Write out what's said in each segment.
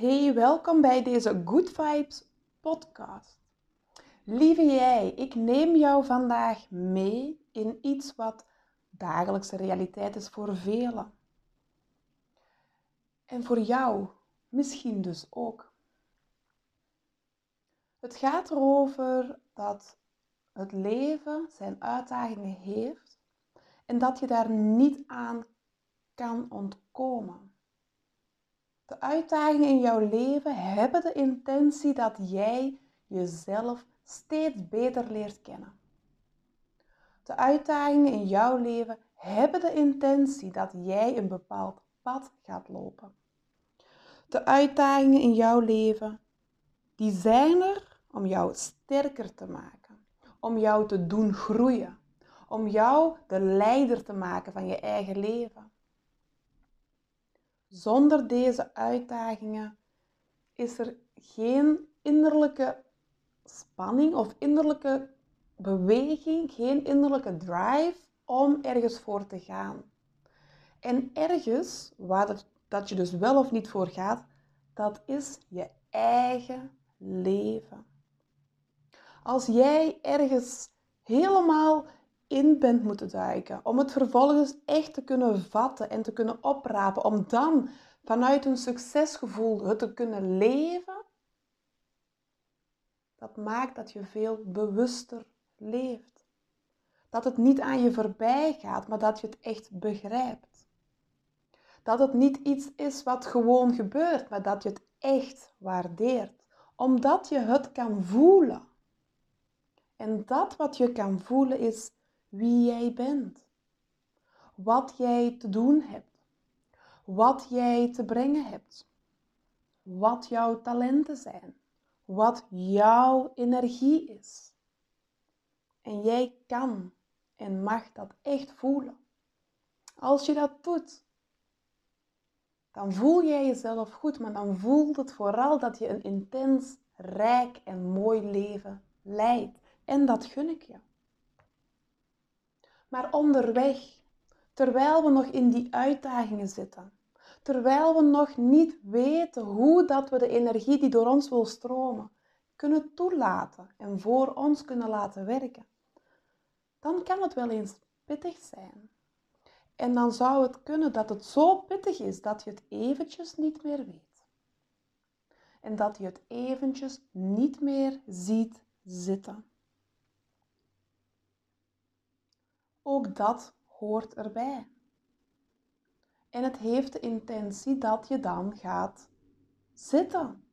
Hey, welkom bij deze Good Vibes podcast. Lieve jij, ik neem jou vandaag mee in iets wat dagelijkse realiteit is voor velen. En voor jou misschien dus ook. Het gaat erover dat het leven zijn uitdagingen heeft en dat je daar niet aan kan ontkomen. De uitdagingen in jouw leven hebben de intentie dat jij jezelf steeds beter leert kennen. De uitdagingen in jouw leven hebben de intentie dat jij een bepaald pad gaat lopen. De uitdagingen in jouw leven, die zijn er om jou sterker te maken, om jou te doen groeien, om jou de leider te maken van je eigen leven. Zonder deze uitdagingen is er geen innerlijke spanning of innerlijke beweging, geen innerlijke drive om ergens voor te gaan. En ergens, waar dat je dus wel of niet voor gaat, dat is je eigen leven. Als jij ergens helemaal in bent moeten duiken, om het vervolgens echt te kunnen vatten en te kunnen oprapen, om dan vanuit een succesgevoel het te kunnen leven, dat maakt dat je veel bewuster leeft. Dat het niet aan je voorbij gaat, maar dat je het echt begrijpt. Dat het niet iets is wat gewoon gebeurt, maar dat je het echt waardeert, omdat je het kan voelen. En dat wat je kan voelen is wie jij bent, wat jij te doen hebt, wat jij te brengen hebt, wat jouw talenten zijn, wat jouw energie is. En jij kan en mag dat echt voelen. Als je dat doet, dan voel jij jezelf goed, maar dan voelt het vooral dat je een intens, rijk en mooi leven leidt. En dat gun ik je. Maar onderweg, terwijl we nog in die uitdagingen zitten, terwijl we nog niet weten hoe dat we de energie die door ons wil stromen, kunnen toelaten en voor ons kunnen laten werken, dan kan het wel eens pittig zijn. En dan zou het kunnen dat het zo pittig is dat je het eventjes niet meer weet. En dat je het eventjes niet meer ziet zitten. Ook dat hoort erbij. En het heeft de intentie dat je dan gaat zitten.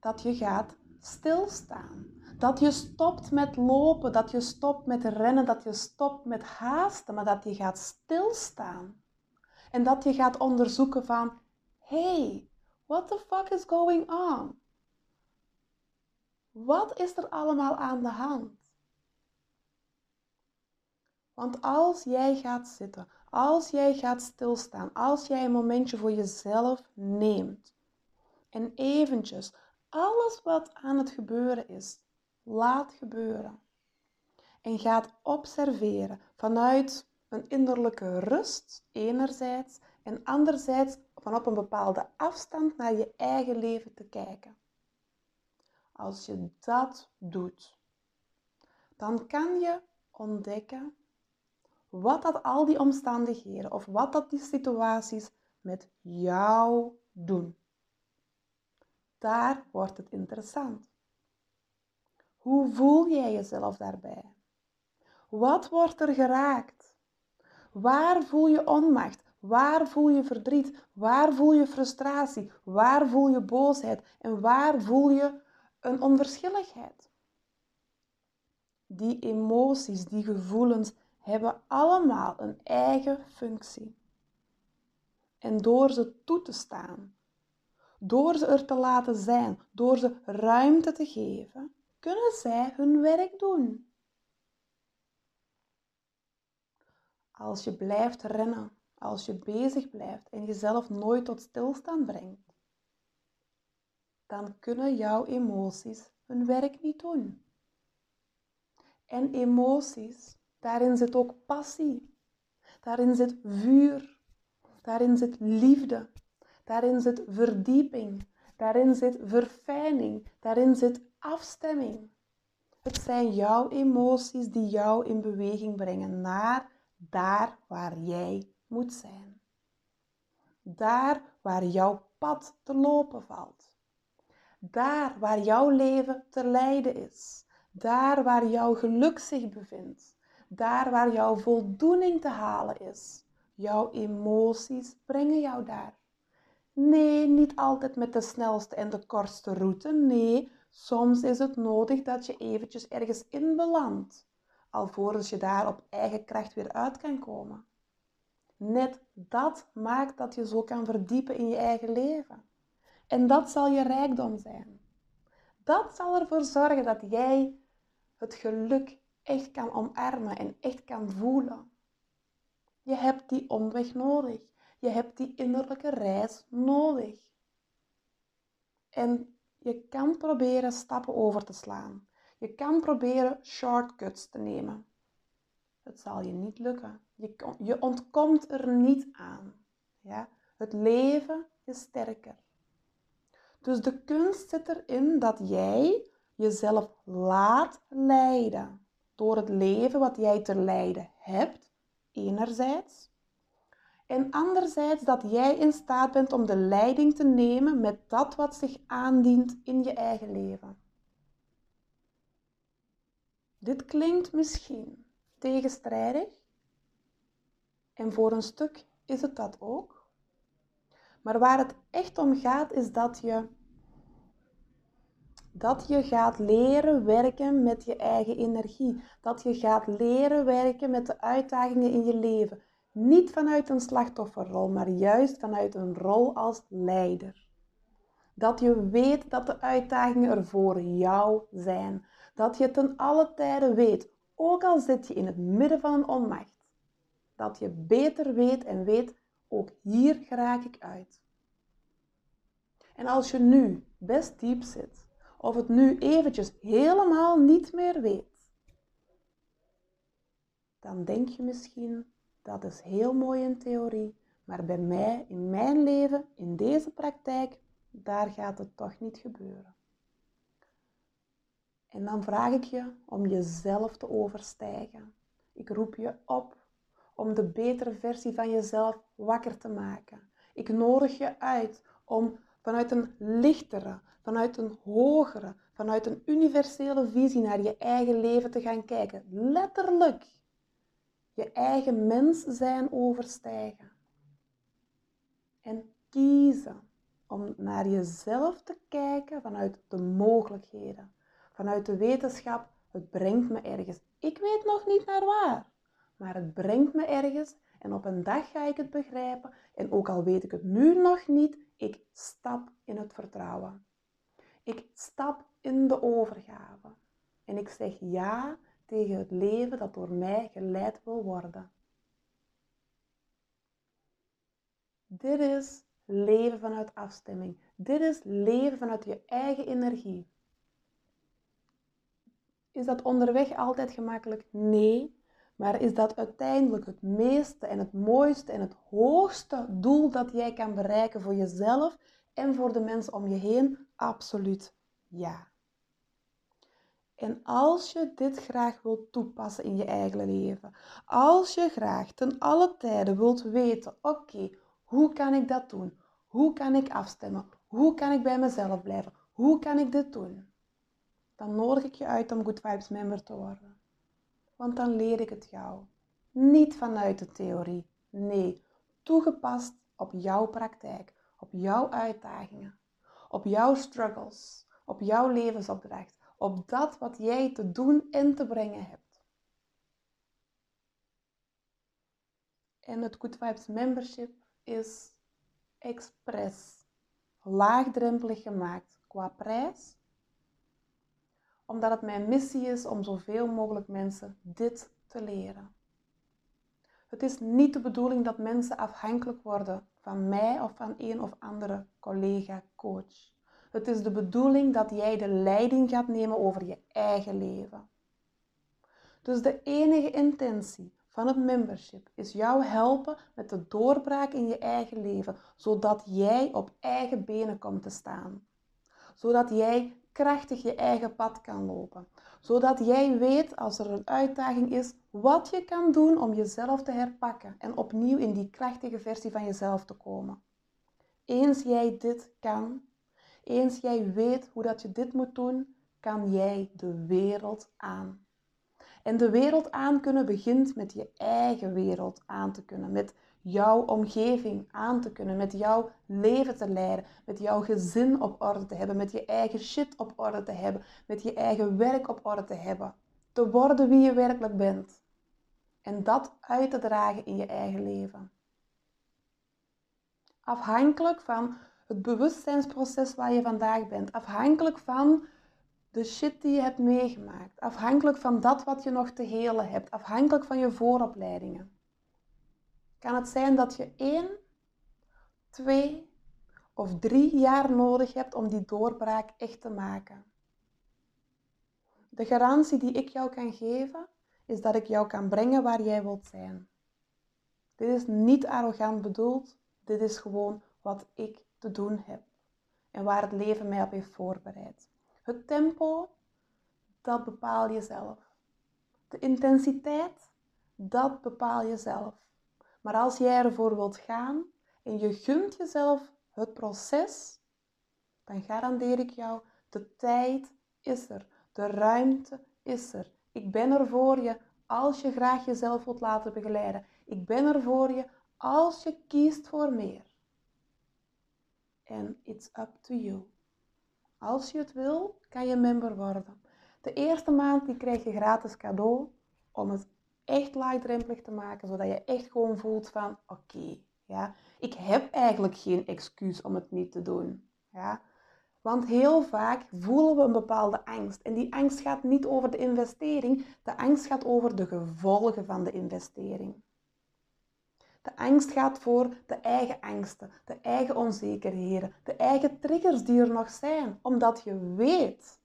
Dat je gaat stilstaan. Dat je stopt met lopen, dat je stopt met rennen, dat je stopt met haasten, maar dat je gaat stilstaan. En dat je gaat onderzoeken van, hey, what the fuck is going on? Wat is er allemaal aan de hand? Want als jij gaat zitten, als jij gaat stilstaan, als jij een momentje voor jezelf neemt en eventjes alles wat aan het gebeuren is, laat gebeuren. En gaat observeren vanuit een innerlijke rust, enerzijds, en anderzijds van op een bepaalde afstand naar je eigen leven te kijken. Als je dat doet, dan kan je ontdekken wat dat al die omstandigheden of wat dat die situaties met jou doen. Daar wordt het interessant. Hoe voel jij jezelf daarbij? Wat wordt er geraakt? Waar voel je onmacht? Waar voel je verdriet? Waar voel je frustratie? Waar voel je boosheid? En waar voel je een onverschilligheid? Die emoties, die gevoelens hebben allemaal een eigen functie. En door ze toe te staan, door ze er te laten zijn, door ze ruimte te geven, kunnen zij hun werk doen. Als je blijft rennen, als je bezig blijft en jezelf nooit tot stilstand brengt, dan kunnen jouw emoties hun werk niet doen. En emoties Daarin zit ook passie. Daarin zit vuur. Daarin zit liefde. Daarin zit verdieping. Daarin zit verfijning. Daarin zit afstemming. Het zijn jouw emoties die jou in beweging brengen naar daar waar jij moet zijn. Daar waar jouw pad te lopen valt. Daar waar jouw leven te leiden is. Daar waar jouw geluk zich bevindt. Daar waar jouw voldoening te halen is. Jouw emoties brengen jou daar. Nee, niet altijd met de snelste en de kortste route. Nee, soms is het nodig dat je eventjes ergens in belandt, alvorens je daar op eigen kracht weer uit kan komen. Net dat maakt dat je zo kan verdiepen in je eigen leven. En dat zal je rijkdom zijn. Dat zal ervoor zorgen dat jij het geluk echt kan omarmen en echt kan voelen. Je hebt die omweg nodig. Je hebt die innerlijke reis nodig. En je kan proberen stappen over te slaan. Je kan proberen shortcuts te nemen. Het zal je niet lukken. Je, je ontkomt er niet aan. Ja? Het leven is sterker. Dus de kunst zit erin dat jij jezelf laat leiden door het leven wat jij te leiden hebt, enerzijds. En anderzijds dat jij in staat bent om de leiding te nemen met dat wat zich aandient in je eigen leven. Dit klinkt misschien tegenstrijdig. En voor een stuk is het dat ook. Maar waar het echt om gaat is dat je dat je gaat leren werken met je eigen energie. Dat je gaat leren werken met de uitdagingen in je leven. Niet vanuit een slachtofferrol, maar juist vanuit een rol als leider. Dat je weet dat de uitdagingen er voor jou zijn. Dat je ten alle tijden weet, ook al zit je in het midden van een onmacht, dat je beter weet en weet, ook hier raak ik uit. En als je nu best diep zit, of het nu eventjes helemaal niet meer weet, dan denk je misschien, dat is heel mooi in theorie, maar bij mij, in mijn leven, in deze praktijk, daar gaat het toch niet gebeuren. En dan vraag ik je om jezelf te overstijgen. Ik roep je op om de betere versie van jezelf wakker te maken. Ik nodig je uit om vanuit een lichtere, vanuit een hogere, vanuit een universele visie naar je eigen leven te gaan kijken. Letterlijk. Je eigen mens zijn overstijgen. En kiezen om naar jezelf te kijken vanuit de mogelijkheden vanuit de wetenschap, het brengt me ergens. Ik weet nog niet naar waar, maar het brengt me ergens en op een dag ga ik het begrijpen. En ook al weet ik het nu nog niet, ik stap in het vertrouwen. Ik stap in de overgave. En ik zeg ja tegen het leven dat door mij geleid wil worden. Dit is leven vanuit afstemming. Dit is leven vanuit je eigen energie. Is dat onderweg altijd gemakkelijk? Nee. Maar is dat uiteindelijk het meeste en het mooiste en het hoogste doel dat jij kan bereiken voor jezelf en voor de mensen om je heen? Absoluut ja. En als je dit graag wilt toepassen in je eigen leven, als je graag ten alle tijden wilt weten, oké, hoe kan ik dat doen? Hoe kan ik afstemmen? Hoe kan ik bij mezelf blijven? Hoe kan ik dit doen? dan nodig ik je uit om Good Vibes member te worden. Want dan leer ik het jou. Niet vanuit de theorie. Nee, toegepast op jouw praktijk, op jouw uitdagingen, op jouw struggles, op jouw levensopdracht, op dat wat jij te doen en te brengen hebt. En het Good Vibes membership is expres laagdrempelig gemaakt qua prijs omdat het mijn missie is om zoveel mogelijk mensen dit te leren. Het is niet de bedoeling dat mensen afhankelijk worden van mij of van een of andere collega-coach. Het is de bedoeling dat jij de leiding gaat nemen over je eigen leven. Dus de enige intentie van het membership is jou helpen met de doorbraak in je eigen leven, zodat jij op eigen benen komt te staan. Zodat jij krachtig je eigen pad kan lopen. Zodat jij weet als er een uitdaging is, wat je kan doen om jezelf te herpakken en opnieuw in die krachtige versie van jezelf te komen. Eens jij dit kan, eens jij weet hoe dat je dit moet doen, kan jij de wereld aan. En de wereld aan kunnen begint met je eigen wereld aan te kunnen, met jouw omgeving aan te kunnen, met jouw leven te leiden, met jouw gezin op orde te hebben, met je eigen shit op orde te hebben, met je eigen werk op orde te hebben. Te worden wie je werkelijk bent. En dat uit te dragen in je eigen leven. Afhankelijk van het bewustzijnsproces waar je vandaag bent, afhankelijk van de shit die je hebt meegemaakt, afhankelijk van dat wat je nog te helen hebt, afhankelijk van je vooropleidingen. Kan het zijn dat je één, twee of drie jaar nodig hebt om die doorbraak echt te maken? De garantie die ik jou kan geven, is dat ik jou kan brengen waar jij wilt zijn. Dit is niet arrogant bedoeld, dit is gewoon wat ik te doen heb en waar het leven mij op heeft voorbereid. Het tempo, dat bepaal je zelf. De intensiteit, dat bepaal je zelf. Maar als jij ervoor wilt gaan en je gunt jezelf het proces, dan garandeer ik jou, de tijd is er, de ruimte is er. Ik ben er voor je als je graag jezelf wilt laten begeleiden. Ik ben er voor je als je kiest voor meer. En it's up to you. Als je het wil, kan je member worden. De eerste maand die krijg je gratis cadeau om het echt laagdrempelig te maken, zodat je echt gewoon voelt van oké, ja, ik heb eigenlijk geen excuus om het niet te doen. Ja. Want heel vaak voelen we een bepaalde angst. En die angst gaat niet over de investering, de angst gaat over de gevolgen van de investering. De angst gaat voor de eigen angsten, de eigen onzekerheden, de eigen triggers die er nog zijn. Omdat je weet,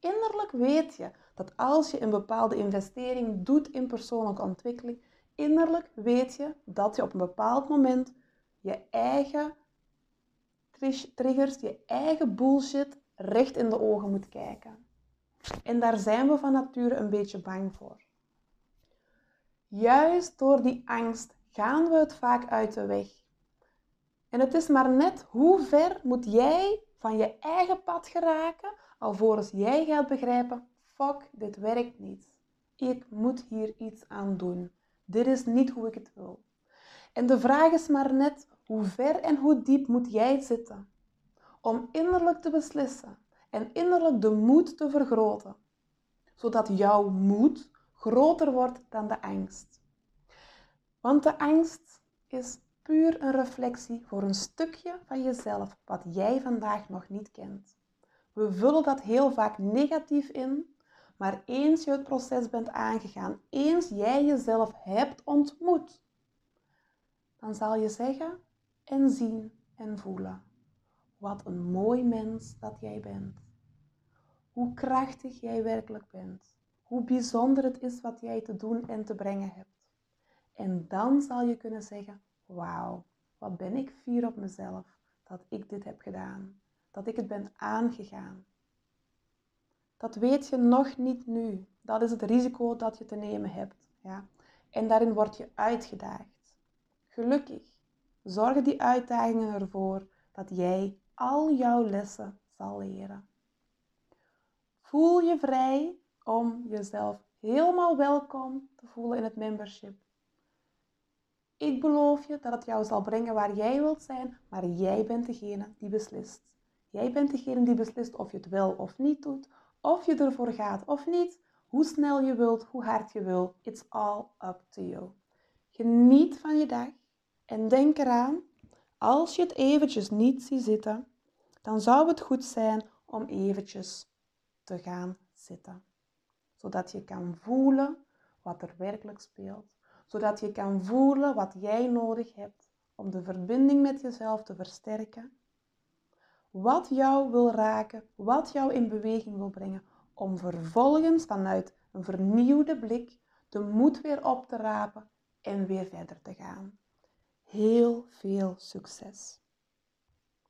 innerlijk weet je, dat als je een bepaalde investering doet in persoonlijke ontwikkeling, innerlijk weet je dat je op een bepaald moment je eigen triggers, je eigen bullshit recht in de ogen moet kijken. En daar zijn we van nature een beetje bang voor. Juist door die angst gaan we het vaak uit de weg. En het is maar net hoe ver moet jij van je eigen pad geraken, alvorens jij gaat begrijpen, fuck, dit werkt niet. Ik moet hier iets aan doen. Dit is niet hoe ik het wil. En de vraag is maar net, hoe ver en hoe diep moet jij zitten om innerlijk te beslissen en innerlijk de moed te vergroten, zodat jouw moed groter wordt dan de angst. Want de angst is puur een reflectie voor een stukje van jezelf wat jij vandaag nog niet kent. We vullen dat heel vaak negatief in, maar eens je het proces bent aangegaan, eens jij jezelf hebt ontmoet, dan zal je zeggen en zien en voelen. Wat een mooi mens dat jij bent. Hoe krachtig jij werkelijk bent. Hoe bijzonder het is wat jij te doen en te brengen hebt. En dan zal je kunnen zeggen, wauw, wat ben ik fier op mezelf dat ik dit heb gedaan. Dat ik het ben aangegaan. Dat weet je nog niet nu. Dat is het risico dat je te nemen hebt. Ja? En daarin word je uitgedaagd. Gelukkig zorgen die uitdagingen ervoor dat jij al jouw lessen zal leren. Voel je vrij om jezelf helemaal welkom te voelen in het membership. Ik beloof je dat het jou zal brengen waar jij wilt zijn, maar jij bent degene die beslist. Jij bent degene die beslist of je het wel of niet doet, of je ervoor gaat of niet, hoe snel je wilt, hoe hard je wilt. It's all up to you. Geniet van je dag en denk eraan, als je het eventjes niet ziet zitten, dan zou het goed zijn om eventjes te gaan zitten. Zodat je kan voelen wat er werkelijk speelt zodat je kan voelen wat jij nodig hebt om de verbinding met jezelf te versterken. Wat jou wil raken, wat jou in beweging wil brengen, om vervolgens vanuit een vernieuwde blik de moed weer op te rapen en weer verder te gaan. Heel veel succes!